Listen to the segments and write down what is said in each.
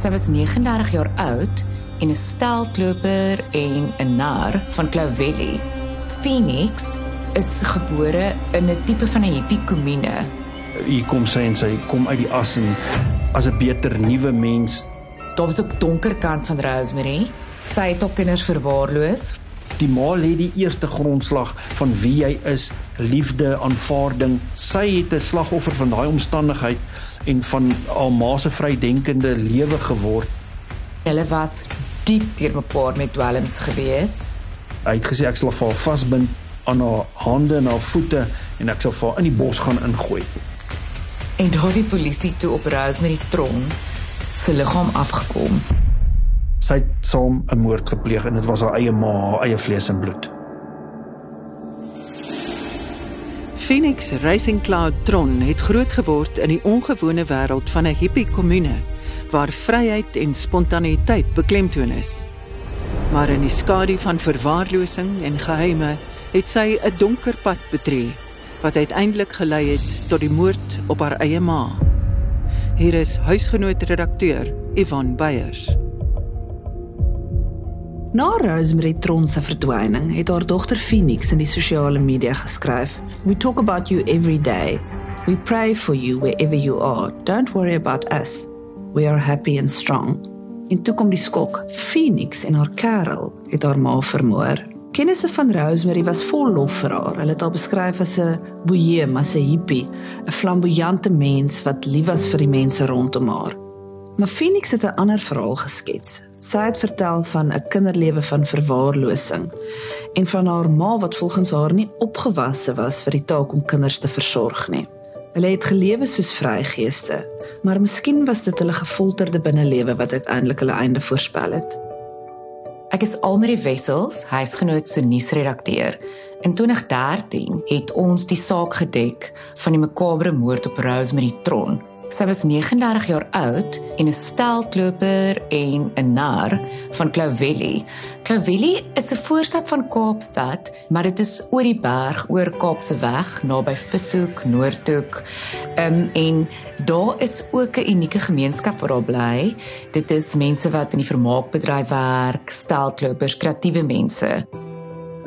Sy was 39 jaar oud en 'n steltloper en 'n nar van Clovelly. Phoenix is gebore in 'n tipe van 'n hippie kommune. Hier kom sy en sy kom uit die as en as 'n beter nuwe mens. Daar was op donker kant van Rosemary. Sy het ook kinders verwaarloos. Die ma lê die eerste grondslag van wie jy is, liefde, aanvaarding. Sy het 'n slagoffer van daai omstandigheid en van haar ma se vrydenkende lewe geword. Hulle was diep teer mekaar met dwelms gewees. Hy het gesê ek sal haar vasbind aan haar hande en haar voete en ek sal haar in die bos gaan ingooi. En daar die polisie toe op Rosemary Tron se liggaam afgekom. Sy het saam 'n moord gepleeg en dit was haar eie ma, haar eie vlees en bloed. Phoenix Racing Cloud Tron het groot geword in die ongewone wêreld van 'n hippie kommune waar vryheid en spontaniteit beklemtoon is. Maar in die skadu van verwaarlosing en geheime het sy 'n donker pad betree wat uiteindelik gelei het tot die moord op haar eie ma. Hier is huisgenoot redakteur Ivan Beyers. Na Rosemary Tron se verdwyning het haar dogter Phoenix in die sosiale media geskryf: "We talk about you every day. We pray for you wherever you are. Don't worry about us. We are happy and strong." En toe kom die skok. Phoenix en haar kerel het haar ma vermoor. Kennisse van Rosemary was vol lof vir haar. Hulle het haar beskryf as 'n boheem, as 'n hippie, 'n flamboyante mens wat lief was vir die mense rondom haar. Maar Phoenix het 'n ander verhaal geskets. Sy het vertel van 'n kinderlewe van verwaarlosing en van haar ma wat volgens haar nie opgewasse was vir die taak om kinders te versorg nie. Hulle het gelewe soos vrygeeste, maar miskien was dit hulle gefolterde binnelewe wat uiteindelik hulle einde voorspel het. Ek is Almarie Wessels, huisgenoot se nuusredakteur. In 2013 het ons die saak gedek van die makabre moord op Rosemary Tron. Sy was 39 jaar oud en 'n steltloper en 'n nar van Clovelly. Clovelly is 'n voorstad van Kaapstad, maar dit is oor die berg oor Kaapse weg naby Vishoek, Noordhoek. Ehm um, en daar is ook 'n unieke gemeenskap waar daar bly. Dit is mense wat in die vermaakbedryf werk, steltlopers, kreatiewe mense.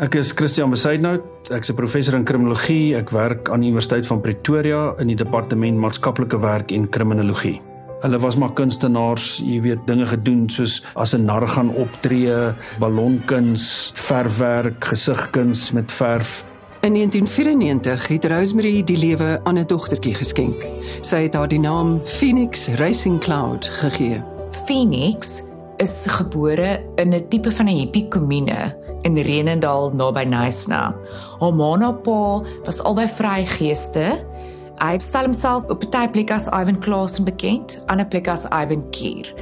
Ek is Christian Besuidnout. Ek's 'n professor in kriminologie. Ek werk aan die Universiteit van Pretoria in die departement maatskaplike werk en kriminologie. Hulle was maar kunstenaars, jy weet, dinge gedoen soos as 'n nar gaan optree, ballonkuns, verfwerk, gesigkuns met verf. In 1994 het Rosemary die lewe aan 'n dogtertjie geskenk. Sy het haar die naam Phoenix Racing Cloud gegee. Phoenix is gebore in 'n tipe van 'n hippie kommune in Renendal naby Nyasna. Haar ma en pa was albei vrygeeste. Hy stel homself op 'n baie plek as Ivan Klassen bekend, ander plek as Ivan Kier.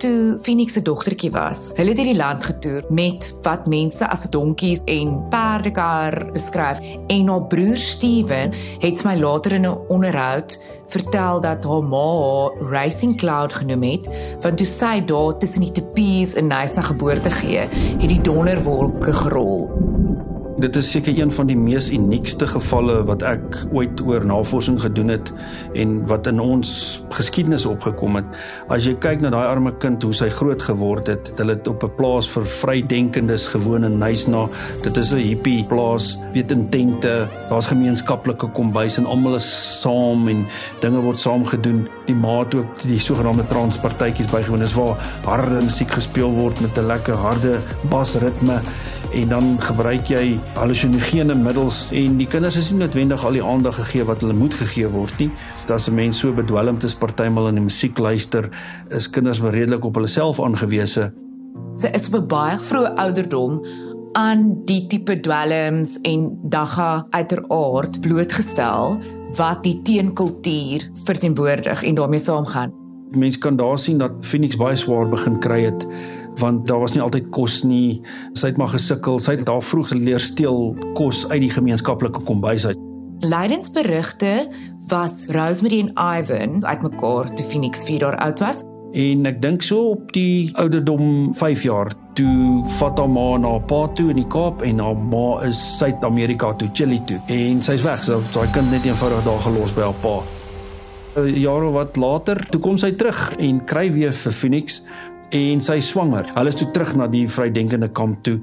Toe Phoenix se dogtertjie was, hulle het hierdie land getoer met wat mense as donkies en perdekar beskryf en haar broer Steven het my later in 'n onderhoud vertel dat haar ma haar Racing Cloud genoem het want toe sy daar tussen die tepies in Nyasa geboorte gee, het die donderwolke gerol. Dit is seker een van die mees uniekste gevalle wat ek ooit oor navorsing gedoen het en wat in ons geskiedenis opgekom het. As jy kyk na daai arme kind hoe sy groot geword het, hulle het op 'n plaas vir vrydenkendes gewoon in Nysna. Dit is 'n hippie plaas, weet in tente, daar's gemeenskaplike kombuis en almal is saam en dinge word saam gedoen. Die ma het ook die sogenaamde transpartytjies bygewoon. Dis waar harde musiek gespeel word met 'n lekker harde basritme en dan gebruik jy hallusinogene middels en die kinders is nie noodwendig al die aandag gegee wat hulle moet gegee word nie. As 'n mens so bedwelmd is partymal in die musiek luister, is kinders redelik op hulle self aangewese. Sy is op 'n baie vroeë ouderdom aan die tipe dwelms en dagga uiteraard blootgestel wat die teenkultuur verteenwoordig en daarmee saamgaan. Mense kan daar sien dat Phoenix baie swaar begin kry het want daar was nie altyd kos nie. Sy het maar gesukkel. Sy het daar vroeg geleer steel kos uit die gemeenskaplike kombuis uit. Lydensberigte was Rosemary en Ivan uitmekaar toe Phoenix 4 jaar oud was. En ek dink so op die ouderdom 5 jaar toe vat haar ma na haar pa toe in die Kaap en haar ma is Suid-Amerika toe, Chili toe. En sy's weg. So daai kind net eenvoudig daar gelos by haar pa. 'n Jaar of wat later, toe kom sy terug en kry weer vir Phoenix en sy swanger. Hulle is toe terug na die vrydenkende kamp toe.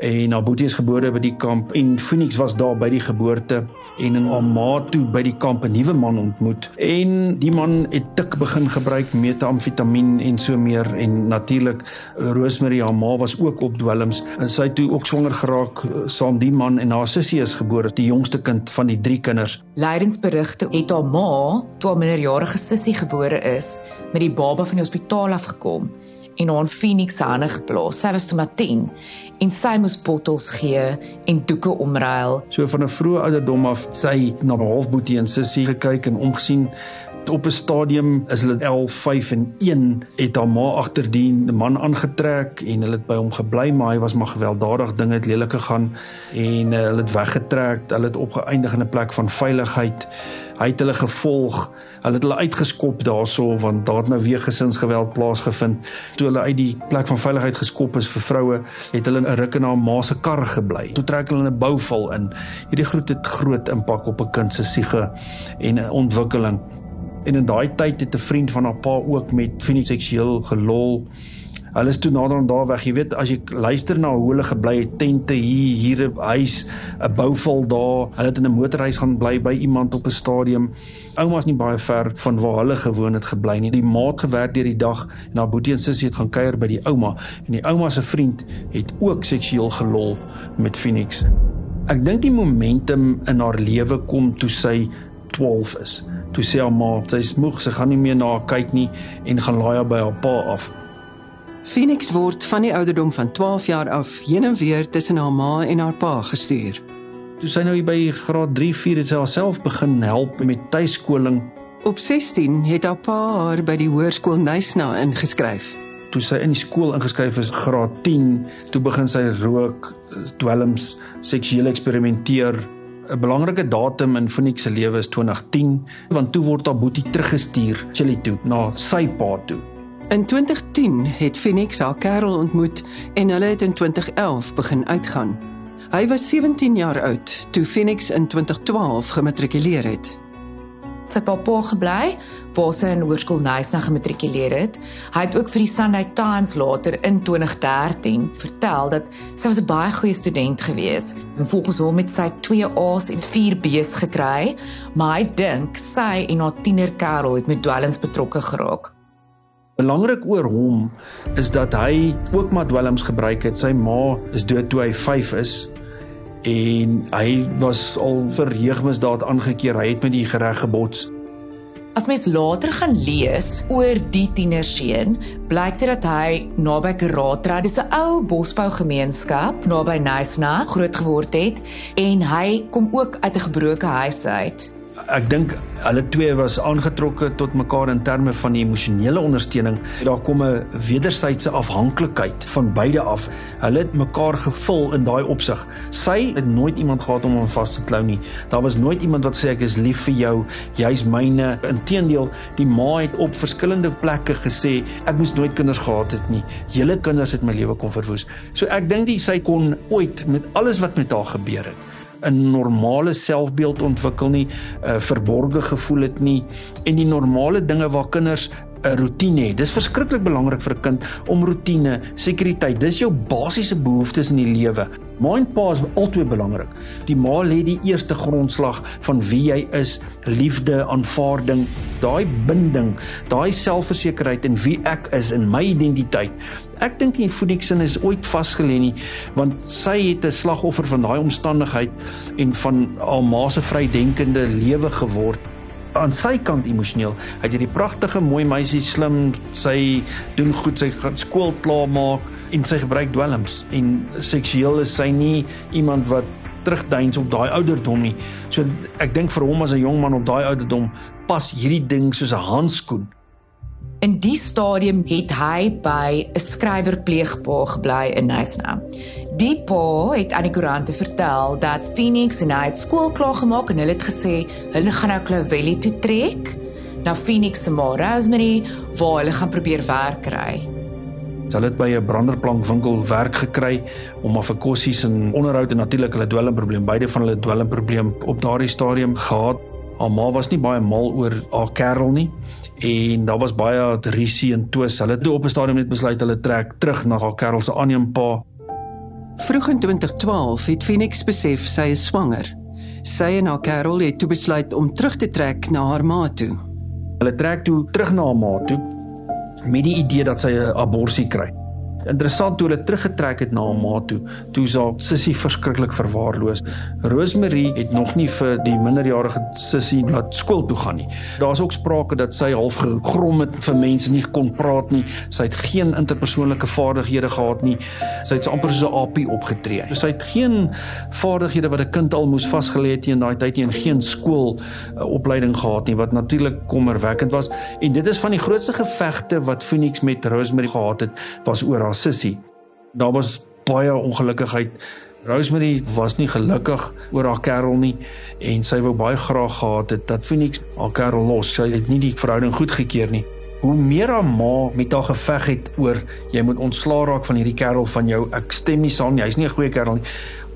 En haar boetie is gebore by die kamp en Phoenix was daar by die geboorte. En in haar ma toe by die kamp 'n nuwe man ontmoet. En die man het tik begin gebruik metamfetamien en so meer. En natuurlik Rosemary haar ma was ook op dwelms en sy toe ook swanger geraak eh, saam die man en haar sussie is gebore die jongste kind van die drie kinders. Lydensberigte het haar ma toe haar minderjarige sussie gebore is met die baba van die hospitaal afgekom en haar in Phoenix se hande geplaas. Sy was toe maar 10 en sy moes bottels gee en doeke omruil. So van 'n vroeë ouderdom af sy na haar halfboetie en sussie gekyk en omgesien op 'n stadium is hulle 11, 5 en 1 het haar ma agter die man aangetrek en hulle het by hom gebly maar hy was maar gewelddadig dinge het lelik gegaan en uh, hulle het weggetrek hulle het opgeëindig in 'n plek van veiligheid hy het hulle gevolg. Hulle het hulle uitgeskop daarso want daar het nou weer gesinsgeweld plaasgevind. Toe hulle uit die plek van veiligheid geskop is vir vroue het hulle 'n ruk in haar ma se kar gebly. Toe trek hulle in 'n bouval in. Hierdie groet het groot impak op 'n kind se siege en ontwikkeling. En in daai tyd het 'n vriend van haar pa ook met Phoenix seksueel gelol. Hulle is toe nader aan daar weg. Jy weet as jy luister na hoe hulle gebly het, tente hier, hier 'n huis, 'n bouval daar. Hulle het in 'n motorhuis gaan bly by iemand op 'n stadium. Ouma's nie baie ver van waar hulle gewoon het gebly nie. Die maat gewerk deur die dag en haar boetie en sussie het gaan kuier by die ouma en die ouma se vriend het ook seksueel gelol met Phoenix. Ek dink die momentum in haar lewe kom toe sy 12 is. Toe sê haar ma, sy's moeg, sy gaan nie meer na haar kyk nie en gaan laai haar by haar pa af. Phoenix word van die ouderdom van 12 jaar af heen en weer tussen haar ma en haar pa gestuur. Toe sy nou by graad 3, 4 het sy haarself begin help met tuiskoling. Op 16 het haar pa haar by die hoërskool Nysna ingeskryf. Toe sy in die skool ingeskryf is graad 10, toe begin sy rook, dwelms, seksueel eksperimenteer 'n belangrike datum in Phoenix se lewe is 2010 want toe word haar boetie teruggestuur Chili toe na sy pa toe. In 2010 het Phoenix haar kerel ontmoet en hulle het in 2011 begin uitgaan. Hy was 17 jaar oud toe Phoenix in 2012 gematrikuleer het sy pappa gebly waar sy in hoërskool Nysna gematrikuleer het. Hy het ook vir die Sunday Times later in 2013 vertel dat sy was 'n baie goeie student gewees. En volgens hom het sy 2 A's en 4 B's gekry, maar hy dink sy en haar tienerkerel het met dwelms betrokke geraak. Belangrik oor hom is dat hy ook maar dwelms gebruik het. Sy ma is dood toe hy 5 is en hy was al vir jeugmisdaad aangekeer. Hy het met die reg gebots. As mens later gaan lees oor die tienerseun, blyk dit dat hy naby Karatra, dis 'n ou bosbou gemeenskap naby Nysna groot geword het en hy kom ook uit 'n gebroke huis uit ek dink hulle twee was aangetrokke tot mekaar in terme van die emosionele ondersteuning. Daar kom 'n wederwysige afhanklikheid van beide af. Hulle het mekaar gevul in daai opsig. Sy het nooit iemand gehad om hom vas te klou nie. Daar was nooit iemand wat sê ek is lief vir jou, jy's myne. Inteendeel, die ma het op verskillende plekke gesê ek moes nooit kinders gehad het nie. Julle kinders het my lewe kom verwoes. So ek dink sy kon ooit met alles wat met haar gebeur het 'n normale selfbeeld ontwikkel nie, 'n uh, verborgde gevoel het nie en die normale dinge waar kinders 'n rotine het. Dis verskriklik belangrik vir 'n kind om rotine, sekuriteit. Dis jou basiese behoeftes in die lewe. Ma en pa is altyd belangrik. Die ma lê die eerste grondslag van wie jy is, liefde, aanvaarding, daai binding, daai selfversekerheid en wie ek is in my identiteit. Ek dink nie Phoenixin is ooit vasgelê nie, want sy het 'n slagoffer van daai omstandigheid en van haar ma se vrydenkende lewe geword aan sy kant emosioneel. Hy het hierdie pragtige mooi meisie slim, sy doen goed, sy gaan skool klaar maak en sy gebruik dwelms en seksueel is sy nie iemand wat terugdeins op daai ouderdom nie. So ek dink vir hom as 'n jong man op daai ouderdom pas hierdie ding soos 'n handskoen. In die stadium het hy by 'n skrywerpleegpa gebly in Nysna. Die pa het aan die koerante vertel dat Phoenix en hy het skool klaar gemaak en hulle het gesê hulle gaan nou Clovelly toe trek na Phoenix se ma Rosemary waar hulle gaan probeer werk kry. Hulle het by 'n branderplankwinkel werk gekry om af vir kossies en onderhoud en natuurlik hulle dwelmprobleem. Beide van hulle dwelmprobleem op daardie stadium gehad. Haar ma was nie baie mal oor haar kerel nie en daar was baie risie en twis. Hulle het op 'n stadium net besluit hulle trek terug na haar kerel se aanneempa. Vroeg in 2012 het Phoenix besef sy is swanger. Sy en haar kerel het toe besluit om terug te trek na haar ma toe. Hulle trek toe terug na haar ma toe met die idee dat sy 'n abortus kry. Interessant toe hulle teruggetrek het na haar ma toe, toe sy sussie verskriklik verwaarloos. Rosemary het nog nie vir die minderjarige sussie laat skool toe gaan nie. Daar's ook sprake dat sy half gegrom het vir mense nie kon praat nie. Sy het geen interpersoonlike vaardighede gehad nie. Sy het amper so 'n apie opgetree. Sy het geen vaardighede wat 'n kind al moes vasgelê het in daai tyd nie en geen skool uh, opleiding gehad nie wat natuurlik kommerwekkend was. En dit is van die grootste gevegte wat Phoenix met Rosemary gehad het, was oor haar sussie. Daar was baie ongelukkigheid. Rosemary was nie gelukkig oor haar kerel nie en sy wou baie graag gehad het dat Phoenix haar kerel los. Sy het nie die verhouding goedgekeur nie. Hoe meer haar ma met haar geveg het oor jy moet ontslaa raak van hierdie kerel van jou. Ek stem nie saam nie. Hy's nie 'n goeie kerel nie.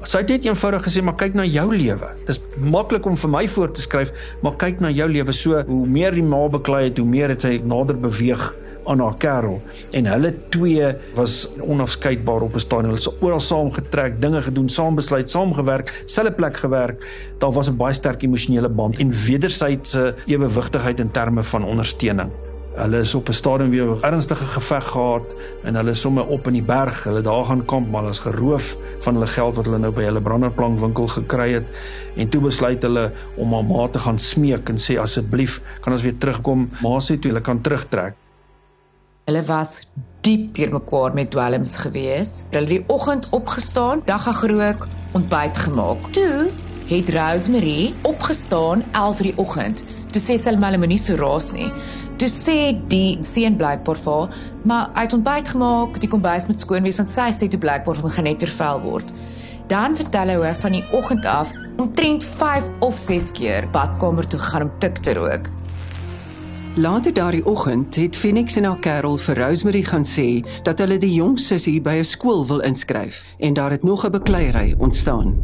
Sy het net eenvoudig gesê maar kyk na jou lewe. Dis maklik om vir my voor te skryf, maar kyk na jou lewe. So hoe meer die ma beklei het, hoe meer het sy nader beweeg aan haar kerel en hulle twee was onafskeidbaar op 'n stadium. Hulle het oral saam getrek, dinge gedoen, saam besluit, saam gewerk, selfe plek gewerk. Daar was 'n baie sterk emosionele band en wederwysige ewewigtigheid in terme van ondersteuning. Hulle is op 'n stadium weer 'n ernstige geveg gehad en hulle somme op in die berg. Hulle daar gaan kamp, maar is geroof van hulle geld wat hulle nou by hulle branderplankwinkel gekry het. En toe besluit hulle om haar ma te gaan smeek en sê asseblief, kan ons weer terugkom? Ma sê toe hulle kan terugtrek. Hulle was diep teer mekaar met dwelms gewees. Hulle het die oggend opgestaan, dag gerook, ontbyt gemaak. Toe het Rosemary opgestaan 11:00 die oggend. Toe sê sy hulle moenie so raas nie. Toe sê die seun blykbaar vir haar, maar het ontbyt gemaak, die kombuis moet skoon wees want sy sê toe blykbaar moet gaan net weer vuil word. Dan vertel hy hoe van die oggend af omtrent 5 of 6 keer badkamer toe gaan om tik te rook. Later daardie oggend het Phoenix en haar kerel vir Rosemary gaan sê dat hulle die jong sussie by 'n skool wil inskryf en daar het nog 'n bekleierery ontstaan.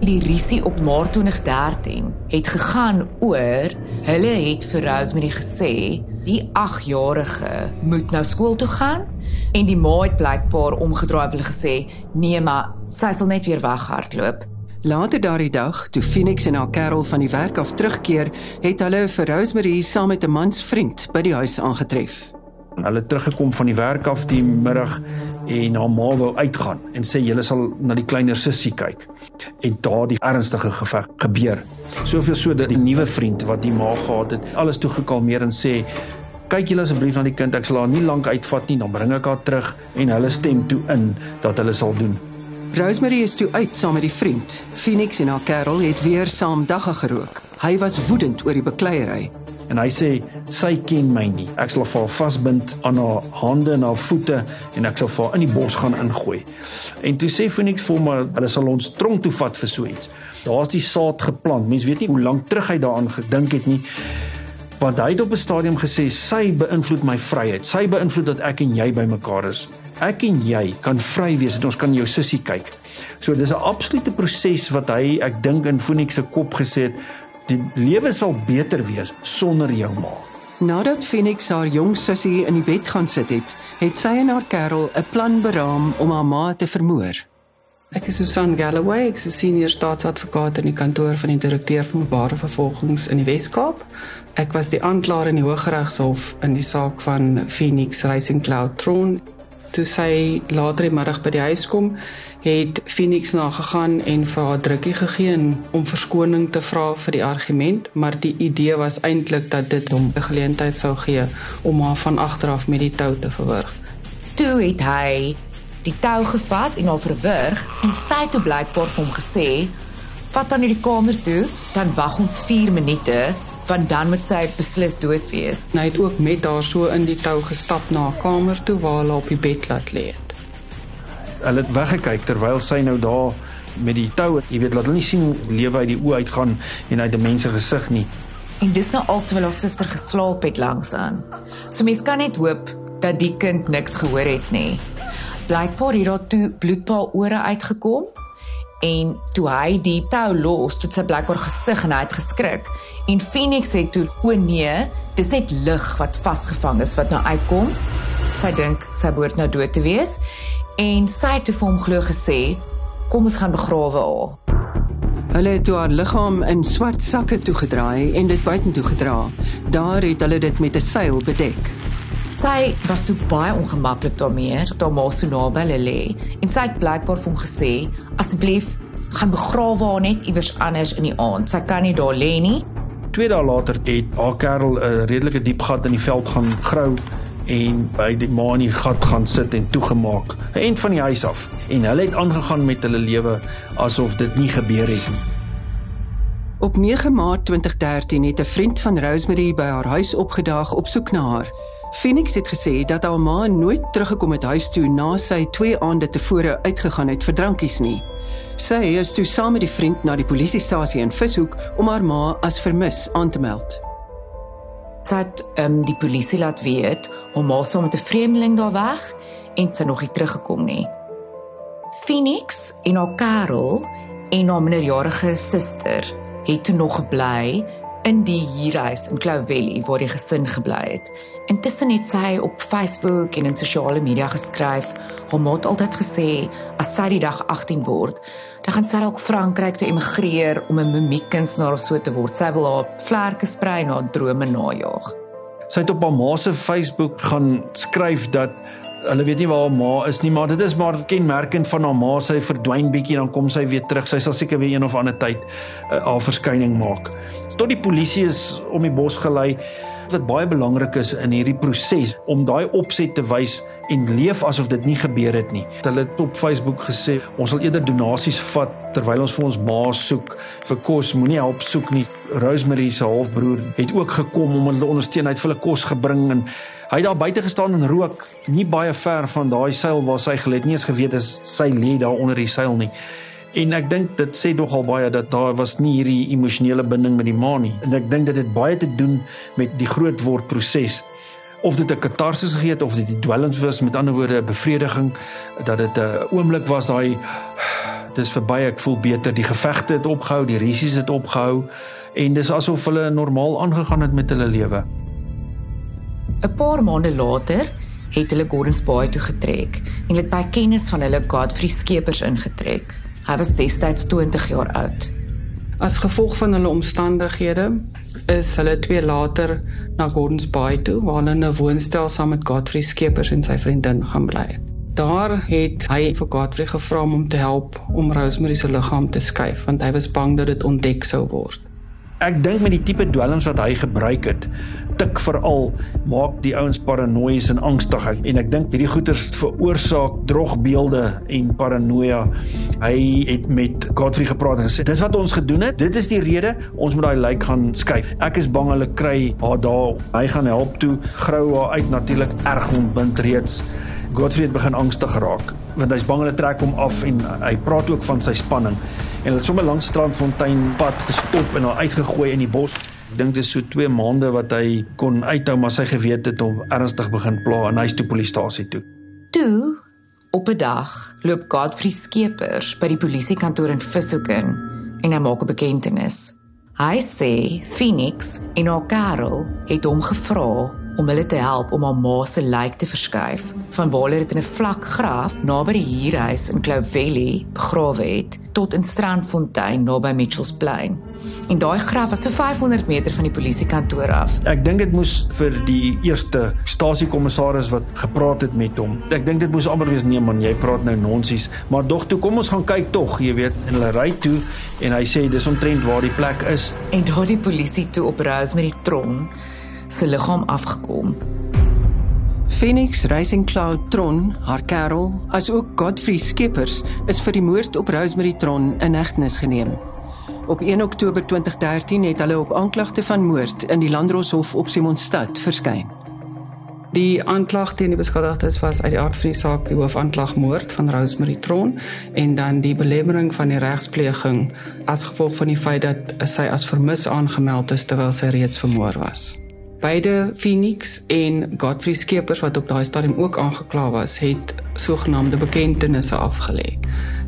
Die risie op Maart 2013 het gegaan oor hulle het vir Rosemary gesê die 8-jarige moet nou skool toe gaan en die ma het blykbaar omgedraai wil gesê nee maar sy sal net weer weghardloop. Later daardie dag, toe Phoenix en haar kerel van die werk af terugkeer, het hulle vir Rosemary saam met 'n mansvriend by die huis aangetref. Hulle het teruggekom van die werk af die middag en haar ma wou uitgaan en sê julle sal na die kleiner sussie kyk. En daardie ernstige geveg gebeur. Soveel so dat die nuwe vriend wat die ma gehad het, alles toe gekalmeer en sê kyk julle asseblief na die kind, ek sal haar nie lank uitvat nie, dan bring ek haar terug en hulle stem toe in dat hulle sal doen. Rosemary is toe uit saam met die vriend. Phoenix en haar kerel het weer saam dagga gerook. Hy was woedend oor die bekleierery en hy sê sy ken my nie. Ek sal haar vasbind aan haar hande en haar voete en ek sal haar in die bos gaan ingooi. En toe sê Phoenix vir hom hulle sal ons tronk toe vat vir so iets. Daar's die saad geplant. Mens weet nie hoe lank terug hy daaraan gedink het nie. Want hy het op 'n stadium gesê sy beïnvloed my vryheid. Sy beïnvloed dat ek en jy bymekaar is ek en jy kan vry wees en ons kan jou sussie kyk. So dis 'n absolute proses wat hy ek dink in Phoenix se kop gesê het, die lewe sal beter wees sonder jou ma. Nadat Phoenix haar jong sussie in die bed gaan sit het, het sy en haar kerel 'n plan beraam om haar ma te vermoor. Ek is Susan Galloway, ek is 'n senior staatsadvokaat in die kantoor van die direkteur van openbare vervolgings in die Wes-Kaap. Ek was die aanklaer in die Hooggeregshof in die saak van Phoenix Racing Cloud Tron toe sy later die middag by die huis kom, het Phoenix na gegaan en vir haar drukkie gegee om verskoning te vra vir die argument, maar die idee was eintlik dat dit hom 'n geleentheid sou gee om haar van agteraf met die tou te verwrig. Toe het hy die tou gevat en haar verwrig en sy het blykbaar vir hom gesê: "Vat dan hierdie kamer toe, dan wag ons 4 minute want dan moet sy beslis dood wees. Hy het ook met haar so in die tou gestap na haar kamer toe waar hulle op die bed laat lê. Hulle het weggekyk terwyl sy nou daar met die tou, jy weet, laat hulle nie sien lewe uit die oë uitgaan en uit die mense gesig nie. En dis nou alterwyl haar suster geslaap het langs aan. So mens kan net hoop dat die kind niks gehoor het nie. Blykbaar het daar toe bloed pa ore uitgekom en toe hy die tou los, het sy blykbaar gesig en hy het geskrik. En Phoenix sê toe: "O nee, dis net lig wat vasgevang is wat nou uitkom." Sy dink sy behoort nou dood te wees en sy het vir hom glo gesê: "Kom ons gaan begrawe haar." Hulle het haar liggaam in swart sakke toegedraai en dit buitentoe gedra. Daar het hulle dit met 'n seil bedek. Sy was toe baie ongemaklik daarmee, toe maar so naby hulle lê. En sy het blykbaar vir hom gesê: "Asseblief, gaan begrawe haar net iewers anders in die aand. Sy kan nie daar lê nie." Twee dae later het haar kerel 'n redelike diep gat in die veld gaan grou en by die maan in die gat gaan sit en toegemaak. 'n End van die huis af. En hulle het aangegaan met hulle lewe asof dit nie gebeur het nie. Op 9 Maart 2013 het 'n vriend van Rosemary by haar huis opgedaag op soek na haar. Phoenix het gesê dat haar ma nooit teruggekom het huis toe na sy twee aande tevore uitgegaan het vir drankies nie. Sy is toe saam met die vriend na die polisiestasie in Vishoek om haar ma as vermis aan te meld. Sy het um, die polisie laat weet hom maar saam met 'n vreemdeling daar weg en sy nog nie teruggekom nie. Phoenix en haar Karel en haar minderjarige suster het toe nog gebly in die huurhuis in Clovelly waar die gesin gebly het. Intussen het sy op Facebook en in sosiale media geskryf, hom het altyd gesê as sy die dag 18 word, dan gaan sy dalk Frankryk toe emigreer om 'n mimiekkunstenaar of so te word. Sy wil haar vlerke sprei en haar drome najag. Sy het op haar ma se Facebook gaan skryf dat hulle weet nie waar haar ma is nie, maar dit is maar kenmerkend van haar ma. Sy verdwyn bietjie dan kom sy weer terug. Sy sal seker weer een of ander tyd uh, haar verskyning maak. Tot die polisie is om die bos gelei wat baie belangrik is in hierdie proses om daai opset te wys en leef asof dit nie gebeur het nie. Hulle het op Facebook gesê ons sal eerder donasies vat terwyl ons vir ons ma soek vir kos, moenie help soek nie. Rosemary se halfbroer het ook gekom om hulle ondersteun, hy het vir hulle kos gebring en hy het daar buite gestaan en rook, nie baie ver van daai seil waar sy gelê het nie eens geweet as sy lê daar onder die seil nie. En ek dink dit sê nogal baie dat daar was nie hierdie emosionele binding met die ma nie. En ek dink dit het baie te doen met die grootword proses of dit 'n katarsis gegee het of dit die dwelms was met ander woorde 'n bevrediging dat dit 'n oomblik was daai dis verby ek voel beter die gevegte het opgehou die risies het opgehou en dis asof hulle normaal aangegaan het met hulle lewe 'n Paar maande later het hulle Gordons Bay toe getrek en het by kennis van hulle Godfrey Skeepers ingetrek. Hy was destyds 20 jaar oud. As gevolg van hulle omstandighede is hulle twee later na Gordons Bay toe waar hulle 'n woonstel saam met Godfrey Skeepers en sy vriendin gaan bly. Daar het hy vir Godfrey gevra om hom te help om Rosemary se liggaam te skuif want hy was bang dat dit ontdek sou word. Ek dink met die tipe dwelms wat hy gebruik het, tik veral maak die ouens paranoïes en angstig en ek dink hierdie goeters veroorsaak drogbeelde en paranoia. Hy het met Godfrey gepraat en gesê: "Dis wat ons gedoen het. Dit is die rede ons moet daai lijk gaan skuif. Ek is bang hulle kry haar daar. Hy gaan help toe grou haar uit natuurlik erg ontbind reeds." Godfrey het begin angstig geraak want hy's bang hulle trek hom af en hy praat ook van sy spanning en hulle het sommer langs Strandfontein pad gestop en haar uitgegooi in die bos. Ek dink dit is so 2 maande wat hy kon uithou maar sy geweet het hom ernstig begin pla en hy's toe polisiestasie toe. Toe op 'n dag loop Godfrey Skeepers by die polisiekantoor in Vishoek in en hy maak 'n bekentenis. Hy sê Phoenix en haar Karel het hom gevra om hulle te help om haar ma se lijk te verskuif van waar hulle dit in 'n vlak graf naby die huurhuis in Clovelly begrawe het tot in Strandfontein naby Mitchells Plain. En daai graf was so 500 meter van die polisiekantoor af. Ek dink dit moes vir die eerste stasiekommissaris wat gepraat het met hom. Ek dink dit moes amper wees nee man, jy praat nou nonsies, maar dog toe kom ons gaan kyk tog, jy weet, en hulle ry toe en hy sê dis omtrent waar die plek is. En daardie polisie toe op Rosemary Tron se liggaam afgekom. Phoenix Racing Cloud Tron, haar kerel, asook Godfrey Skeepers is vir die moord op Rosemary Tron in hegtenis geneem. Op 1 Oktober 2013 het hulle op aanklagte van moord in die Landdroshof op Simonstad verskyn. Die aanklag teen die beskuldigdes was uit die aard van die saak die hoofaanklag moord van Rosemary Tron en dan die belemmering van die regspleging as gevolg van die feit dat sy as vermis aangemeld is terwyl sy reeds vermoor was. Beide Phoenix en Godfrey Skeepers wat op daai stadium ook aangekla was, het sogenaamde bekentenisse afgelê.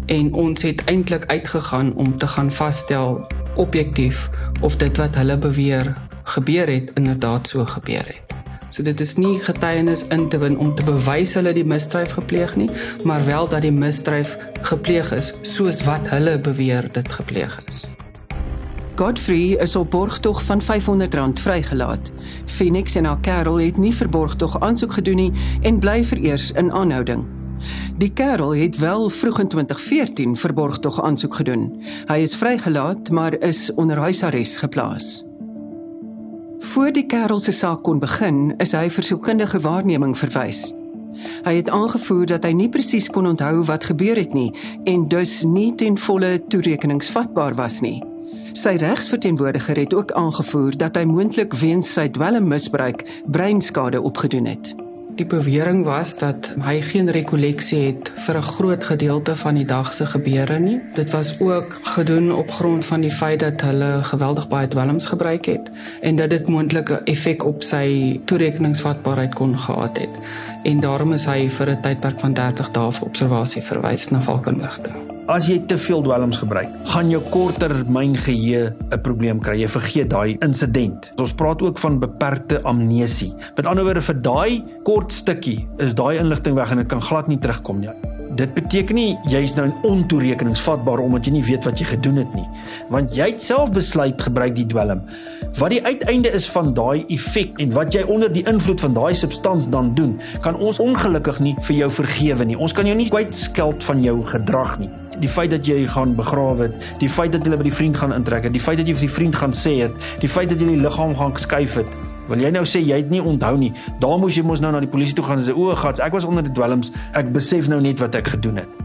en ons het eintlik uitgegaan om te gaan vasstel objektief of dit wat hulle beweer gebeur het inderdaad so gebeur het. So dit is nie getuienis in te win om te bewys hulle die misdrijf gepleeg nie, maar wel dat die misdrijf gepleeg is soos wat hulle beweer dit gepleeg is. Godfrey is op borgtog van R500 vrygelaat. Phoenix en haar kerel het nie vir borgtog aansoek gedoen nie en bly vereers in aanhouding. Die kerel het wel vroeg in 2014 vir borgtog aansoek gedoen. Hy is vrygelaat, maar is onder huisarrest geplaas. Voor die kerel se saak kon begin, is hy vir sielkundige waarneming verwys. Hy het aangevoer dat hy nie presies kon onthou wat gebeur het nie en dus nie ten volle toerekeningsvatbaar was nie. Sy regsverteenwoordiger het ook aangevoer dat hy moontlik weens sy dwelmmisbruik breinskade opgedoen het. Die bewering was dat hy geen rekolleksie het vir 'n groot gedeelte van die dag se gebeure nie. Dit was ook gedoen op grond van die feit dat hulle geweldig baie dwelms gebruik het en dat dit moontlike effek op sy toerekeningsvatbaarheid kon gehad het. En daarom is hy vir 'n tydperk van 30 dae vir observasie verwys na Valkenberg. As jy te veel dwelms gebruik, gaan jou korttermyn geheue 'n probleem kry. Jy vergeet daai insident. Ons praat ook van beperkte amnesie. Met ander woorde vir daai kort stukkie is daai inligting weg en dit kan glad nie terugkom nie. Dit beteken nie jy's nou ontoerekeningsvatbaar omdat jy nie weet wat jy gedoen het nie, want jy het self besluit gebruik die dwelm. Wat die uiteinde is van daai effek en wat jy onder die invloed van daai substans dan doen, kan ons ongelukkig nie vir jou vergewe nie. Ons kan jou nie kwytskeld van jou gedrag nie die feit dat jy gaan begrawe het, die feit dat jy by die vriend gaan intrek het, die feit dat jy vir die vriend gaan sê het, die feit dat jy die liggaam gaan skuif het. Wil jy nou sê jy het nie onthou nie? Daar moes jy mos nou na die polisie toe gaan en sê o, gats, ek was onder die dwelms. Ek besef nou net wat ek gedoen het.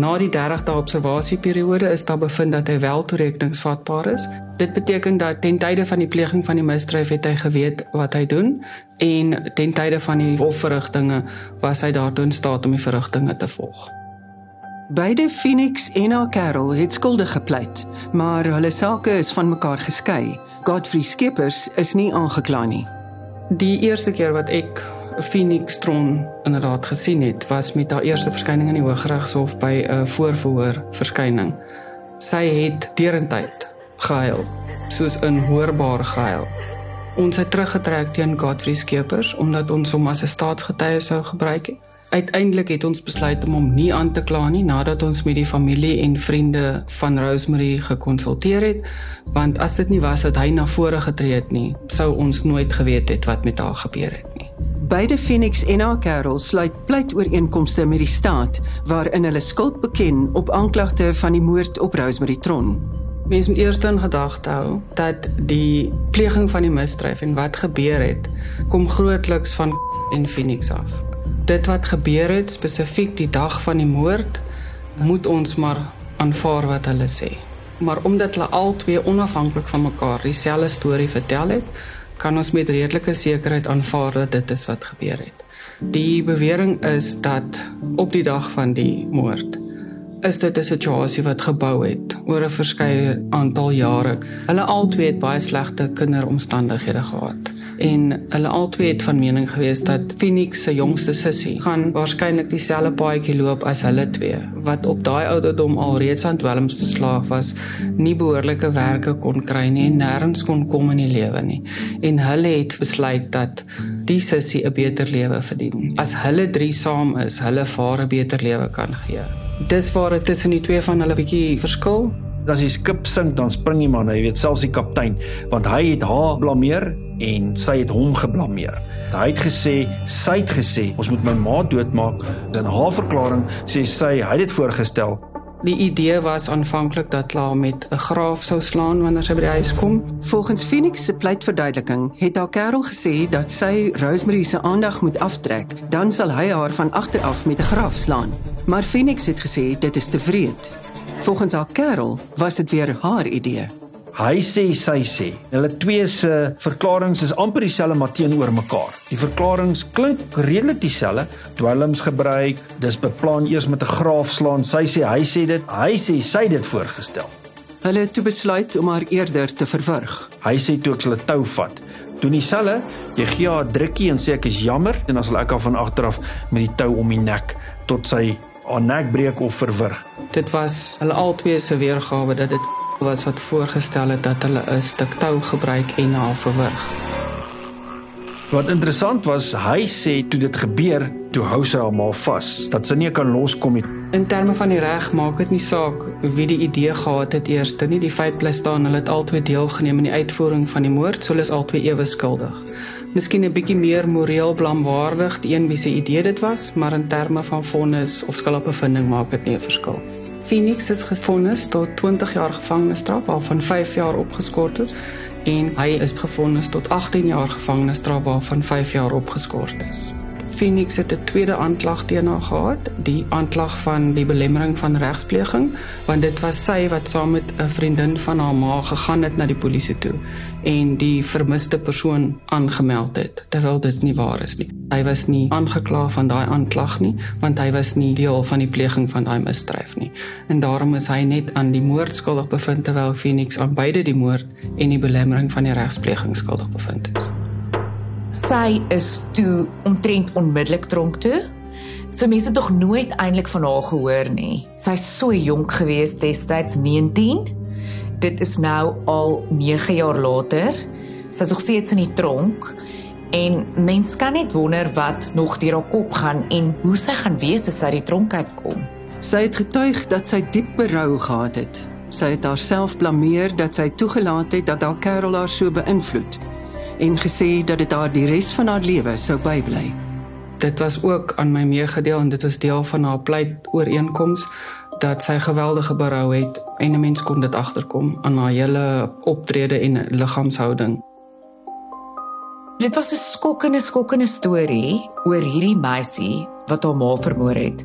Na die 30 dae observasieperiode is daar bevind dat hy wel toerekeningsvatbaar is. Dit beteken dat ten tye van die pleging van die misdrijf het hy geweet wat hy doen en ten tye van die hofverrigtinge was hy daartoe in staat om die verrigtinge te volg. Beide Phoenix en haar kerel het skuldig gepleit, maar hulle sake is van mekaar geskei. Godfrey Skippers is nie aangekla nie. Die eerste keer wat ek Phoenix Tron inderdaad gesien het, was met haar eerste verskyning in die Hooggeregshof by 'n voorverhoor verskyning. Sy het derentyd gehuil, soos 'n hoorbaar gehuil. Ons het teruggetrek teen Godfrey Skippers omdat ons hom as 'n staatsgetuie sou gebruik het. Uiteindelik het ons besluit om hom nie aan te kla nie nadat ons met die familie en vriende van Rosemary gekonsulteer het, want as dit nie was dat hy na vore getree het nie, sou ons nooit geweet het wat met haar gebeur het nie. Beide Phoenix en haar kerel sluit pleitooreenkomste met die staat waarin hulle skuld beken op aanklagte van die moord op Rosemary Tron. Mens moet eers in gedagte hou dat die pleging van die misdrijf en wat gebeur het, kom grootliks van en Phoenix af dit wat gebeur het spesifiek die dag van die moord moet ons maar aanvaar wat hulle sê. Maar omdat hulle albei onafhanklik van mekaar dieselfde storie vertel het, kan ons met redelike sekerheid aanvaar dat dit is wat gebeur het. Die bewering is dat op die dag van die moord is dit 'n situasie wat gebou het oor 'n verskeie aantal jare. Hulle albei het baie slegte kinderomstandighede gehad en hulle albei het van mening gewees dat Phoenix se jongste sussie gaan waarskynlik dieselfde paadjie loop as hulle twee wat op daai ouderdom al reeds aan dwelms verslaaf was, nie behoorlike werke kon kry nie en nêrens kon kom in die lewe nie. En hulle het besluit dat die sussie 'n beter lewe verdien. As hulle drie saam is, hulle vaar 'n beter lewe kan gee. Dis waar dit tussen die twee van hulle bietjie verskil. As die skip sink, dan spring die man, jy weet selfs die kaptein, want hy het haar blameer en sy het hom geblameer. Hy het gesê, sy het gesê, ons moet my ma doodmaak. In haar verklaring sê sy hy het dit voorgestel. Die idee was aanvanklik dat Kla met 'n graaf sou slaan wanneer sy by die huis kom. Volgens Phoenix se pleitverduideliking het haar kerel gesê dat sy Rosemary se aandag moet aftrek, dan sal hy haar van agter af met 'n graaf slaan. Maar Phoenix het gesê dit is te wreed. Volgens haar kerel was dit weer haar idee. Hy sê sy sê. Hulle twee se verklaringe is amper dieselfde maar teenoor mekaar. Die verklaringe klink redelik dieselfde. Dwelms gebruik, dis beplan eers met 'n graaf slaan. Sy sê hy sê dit, hy sê sy dit voorgestel. Hulle het toe besluit om haar eerder te verwrig. Hy sê toe ek 'n tou vat. Doen dieselfde, jy gee haar 'n drukkie en sê ek is jammer en dan sal ek haar van agter af met die tou om die nek tot sy haar nek breek of verwrig. Dit was hulle albei se weergawe dat dit was wat voorgestel het dat hulle 'n stuk tou gebruik en haar verwrig. Wat interessant was, hy sê toe dit gebeur, toe hou sy haar maar vas, dat sy nie kan loskom nie. In terme van die reg maak dit nie saak wie die idee gehad het eers nie. Die feit bly staan hulle het albei deelgeneem in die uitvoering van die moord, so hulle is albei ewe skuldig. Miskien 'n bietjie meer moreel blamwaardig die een wie se idee dit was, maar in terme van vonnis of skuldbevinding maak dit nie 'n verskil. Phoenix is gevonnis tot 20 jaar gevangenisstraf waarvan 5 jaar opgeskort is en hy is gevonnis tot 18 jaar gevangenisstraf waarvan 5 jaar opgeskort is. Phoenix het 'n tweede aanklag teen haar gehad, die aanklag van die belemmering van regspleging, want dit was sy wat saam met 'n vriendin van haar ma gegaan het na die polisie toe en die vermiste persoon aangemeld het terwyl dit nie waar is nie. Hy was nie aangekla van daai aanklag nie, want hy was nie deel van die pleging van daai misdryf nie. En daarom is hy net aan die moord skuldig bevind terwyl Phoenix aan beide die moord en die belemmering van die regspleging skuldig bevind is sy is toe omtrent onmiddellik tronk toe. So mense het tog nooit eintlik van haar gehoor nie. Sy's so jonk gewees destyds 19. Dit is nou al 9 jaar later. Sy's nog steeds in die tronk en mens kan net wonder wat nog deur haar kop gaan en hoe sy gaan wees as sy uit die tronk uitkom. Sy het getuig dat sy diep berou gehad het. Sy het haarself blameer dat sy toegelaat het dat haar kerel haar so beïnvloed en gesê dat dit haar die res van haar lewe sou bybly. Dit was ook aan my meegedeel en dit was deel van haar pleit ooreenkoms dat sy geweldige berou het en 'n mens kon dit agterkom aan haar hele optrede en liggaamshouding. Dit was 'n skokkende skokkende storie oor hierdie meisie wat haar ma vermoor het.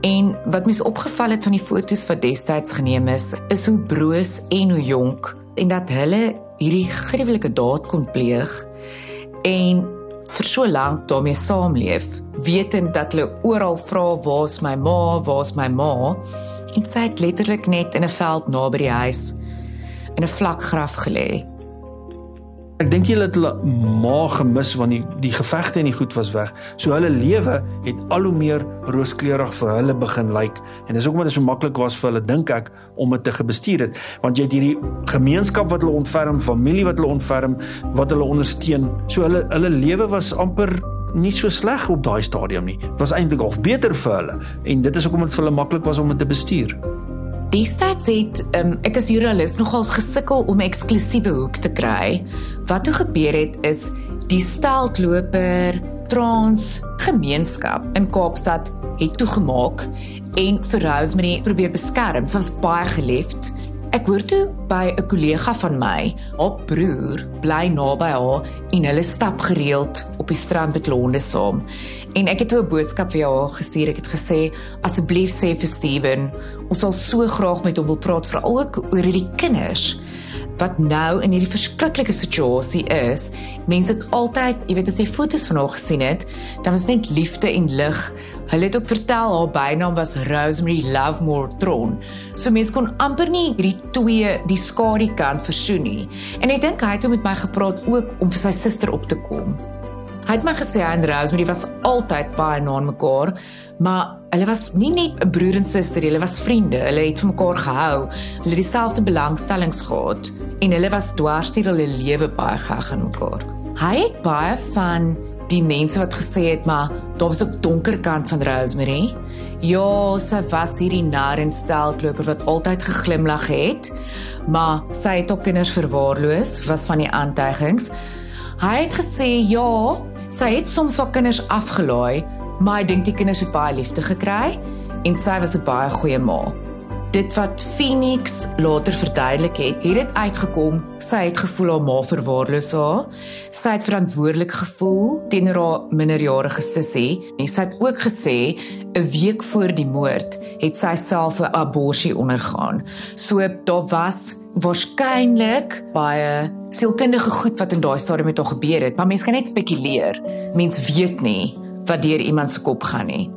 En wat mens opgeval het van die foto's wat destyds geneem is, is hoe broos en hoe jonk en dat hulle hierdie gruwelike daad kon pleeg en vir so lank daarmee saamleef, wetend dat hulle oral vra waar's my ma, waar's my ma, en sy het letterlik net in 'n veld naby die huis in 'n vlak graf gelê. Ek dink julle het hulle ma gemis want die die gevegte en die goed was weg. So hulle lewe het al hoe meer rooskleurig vir hulle begin lyk like. en dis ook omdat dit so maklik was vir hulle dink ek om dit te gebestuur het want jy het hierdie gemeenskap wat hulle ontferm, familie wat hulle ontferm, wat hulle ondersteun. So hulle hulle lewe was amper nie so sleg op daai stadium nie. Was eintlik half beter vir hulle en dit is ook omdat dit vir hulle maklik was om dit te bestuur. Destyds het um, ek as joernalis nogals gesukkel om 'n eksklusiewe hoek te kry. Wat toe gebeur het is die steltloper trans gemeenskap in Kaapstad het toegemaak en vir Rosemary probeer beskerm. Sy was baie geliefd. Ek hoor toe by 'n kollega van my, haar broer bly naby haar en hulle stap gereeld op die strand met honde saam. En ek het 'n boodskap vir haar gestuur. Ek het gesê asseblief sê vir Steven, ons sal so graag met hom wil praat veral ook oor hierdie kinders wat nou in hierdie verskriklike situasie is. Mense het altyd, jy weet as jy foto's van haar gesien het, dan was net liefde en lig. Hulle het ook vertel haar bynaam was Rosemary Lovemore Tron. So mense kon amper nie hierdie twee die skadu kant versoen nie. En ek dink hy het met my gepraat ook om vir sy suster op te kom. Hy het my gesê hy en Rosemary was altyd baie na mekaar, maar hulle was nie net 'n broer en suster, hulle was vriende. Hulle het vir mekaar gehou. Hulle het dieselfde belangstellings gehad en hulle was dwars deur hulle lewe baie geheg aan mekaar. Hy het baie van die mense wat gesê het maar daar was op donker kant van Rosemary. Ja, sy was hierdie nar en steltloper wat altyd geglimlag het, maar sy het ook kinders verwaarloos, was van die aantuigings. Hy het gesê ja, Sy het soms haar kinders afgelaai, maar ek dink die kinders het baie liefde gekry en sy was 'n baie goeie ma. Dit wat Phoenix later verduidelik het, het dit uitgekom sy het gevoel haar ma verwaarloos haar. Sy het verantwoordelik gevoel teenoor haar minderjarige sussie en sy het ook gesê 'n week voor die moord het sy self 'n abortus ondergaan. So daar was waarskynlik baie sielkundige goed wat in daai stadium met haar gebeur het, maar mense kan net spekuleer. Mense weet nie wat deur iemand se kop gaan nie.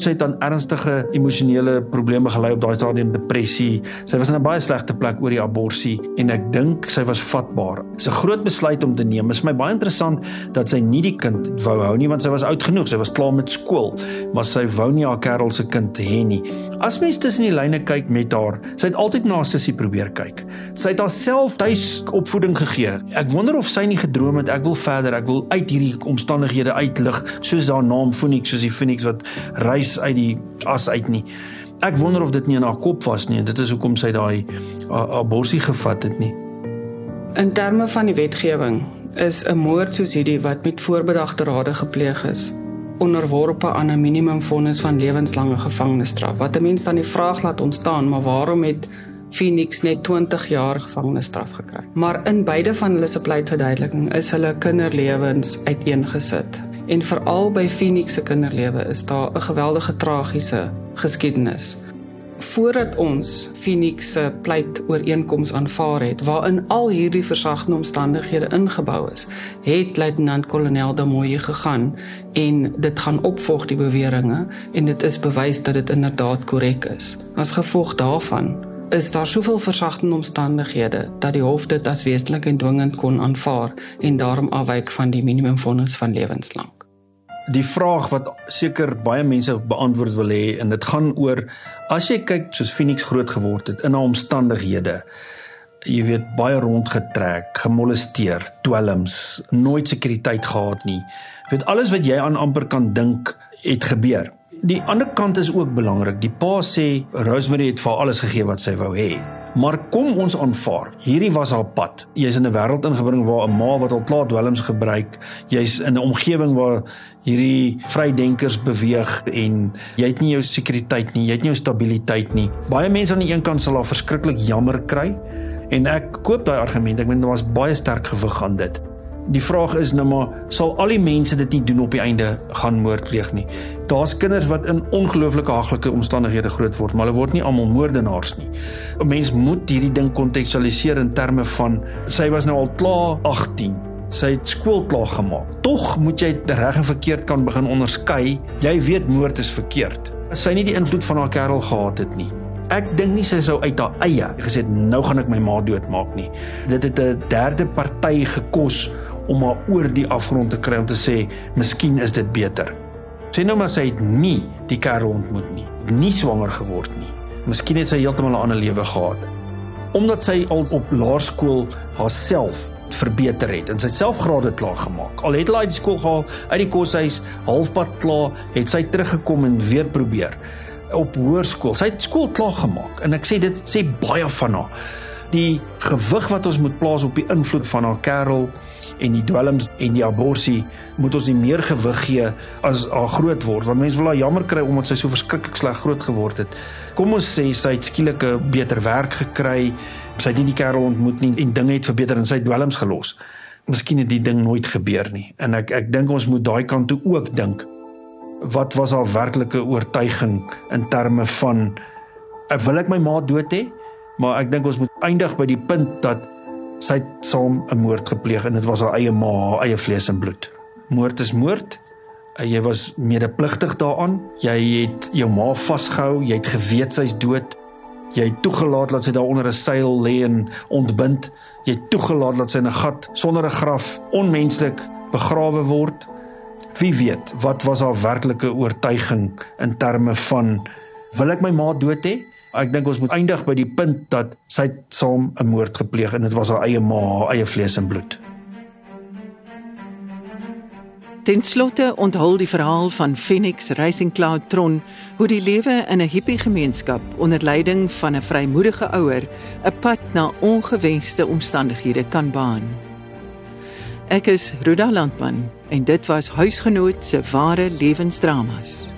Sy het aan ernstige emosionele probleme gely op daai stadium depressie. Sy was in 'n baie slegte plek oor die abortus en ek dink sy was vatbaar. Dis 'n groot besluit om te neem. Dit is my baie interessant dat sy nie die kind wou hou nie want sy was oud genoeg. Sy was klaar met skool, maar sy wou nie haar kerel se kind hê nie. As mens tussen die lyne kyk met haar, sy het altyd na sussie probeer kyk. Sy het haarself tuis opvoeding gegee. Ek wonder of sy nie gedroom het ek wil verder, ek wil uit hierdie omstandighede uitlig, soos haar naam Phoenix, soos die Phoenix wat reis uit die as uit nie. Ek wonder of dit nie in haar kop was nie en dit is hoekom sy daai abortus gevat het nie. In terme van die wetgewing is 'n moord soos hierdie wat met voorbedagte rade gepleeg is, onderworpe aan 'n minimumvonnis van lewenslange gevangenisstraf. Wat 'n mens dan die vraag laat ontstaan, maar waarom het Phoenix net 20 jaar gevangenisstraf gekry? Maar in beide van hulle se pleitverduideliking is hulle kinderlewens uiteengesit. En veral by Phoenix se kinderlewe is daar 'n geweldige tragiese geskiedenis voordat ons Phoenix se pleit ooreenkoms aanvaar het waarin al hierdie versagtende omstandighede ingebou is, het luitenant-kolonel Damoye gegaan en dit gaan opvolg die beweringe en dit is bewys dat dit inderdaad korrek is. As gevolg daarvan is daar soveel versagtende omstandighede dat die hof dit as wesentlik en dwingend kon aanvaar en daarom afwyk van die minimumvonnis van lewenslank die vraag wat seker baie mense beantwoord wil hê en dit gaan oor as jy kyk soos Phoenix groot geword het in haar omstandighede jy weet baie rondgetrek, gemolesteer, dwelms, nooit sekuriteit gehad nie. Jy weet alles wat jy aan amper kan dink het gebeur. Die ander kant is ook belangrik. Die pa sê Rosemary het vir alles gegee wat sy wou hê. Maar kom ons aanvaar, hierdie was haar pad. Jy's in 'n wêreld ingebring waar 'n ma wat al klaar dwelms gebruik, jy's in 'n omgewing waar hierdie vrydenkers beweeg en jy het nie jou sekuriteit nie, jy het nie jou stabiliteit nie. Baie mense aan die een kant sal haar verskriklik jammer kry en ek koop daai argument. Ek meen daar was baie sterk gewig aan dit. Die vraag is nou maar sal al die mense dit nie doen op die einde gaan moord pleeg nie. Daar's kinders wat in ongelooflike haglike omstandighede groot word, maar hulle word nie almal moordenaars nie. 'n Mens moet hierdie ding kontekstualiseer in terme van sy was nou al klaar 18. Sy het skool klaar gemaak. Tog moet jy reg en verkeerd kan begin onderskei. Jy weet moord is verkeerd. Sy nie die invloed van haar kerel gehad het nie. Ek dink nie sy sou uit haar eie gesê nou gaan ek my ma doodmaak nie. Dit het 'n derde party gekos om haar oor die afgrond te kry om te sê, "Miskien is dit beter." Sê nou maar sy het nie die kerel ontmoet nie, nie swanger geword nie. Miskien het sy heeltemal 'n ander lewe gehad. Omdat sy al op laerskool haarself verbeter het en sy selfgrade klaar gemaak. Al het hy uit die skool gehaal, uit die koshuis, halfpad klaar, het sy teruggekom en weer probeer op hoërskool. Sy het skool klaar gemaak en ek sê dit sê baie van haar. Die gewig wat ons moet plaas op die invloed van haar kerel en die dwelms en die abortus moet ons nie meer gewig gee as haar groot word want mense wil haar jammer kry omdat sy so verskriklik sleg groot geword het. Kom ons sê sy het skielik 'n beter werk gekry, sy het nie die kerel ontmoet nie en dinge het verbeter en sy het dwelms gelos. Miskien het die ding nooit gebeur nie. En ek ek dink ons moet daai kant toe ook dink. Wat was haar werklike oortuiging in terme van ek wil ek my ma dood hê, maar ek dink ons moet eindig by die punt dat sy saam 'n moord gepleeg en dit was haar eie ma, haar eie vlees en bloed. Moord is moord. Eh, jy was medepligtig daaraan. Jy het jou ma vasgehou, jy het geweet sy's dood. Jy het toegelaat dat sy daar onder 'n seil lê en ontbind. Jy het toegelaat dat sy in 'n gat sonder 'n graf onmenslik begrawe word. Wie weet, wat was haar werklike oortuiging in terme van wil ek my ma dood hê? Ek dink ons moet eindig by die punt dat sy saam 'n moord gepleeg en dit was haar eie ma, haar eie vlees en bloed. Ten slotte onthul die verhaal van Phoenix Racing Cloud Tron hoe die lewe in 'n hippie gemeenskap onder leiding van 'n vrymoedige ouer 'n pad na ongewenste omstandighede kan baan. Ek is Ruda Landman en dit was huisgenoot se ware lewensdramas.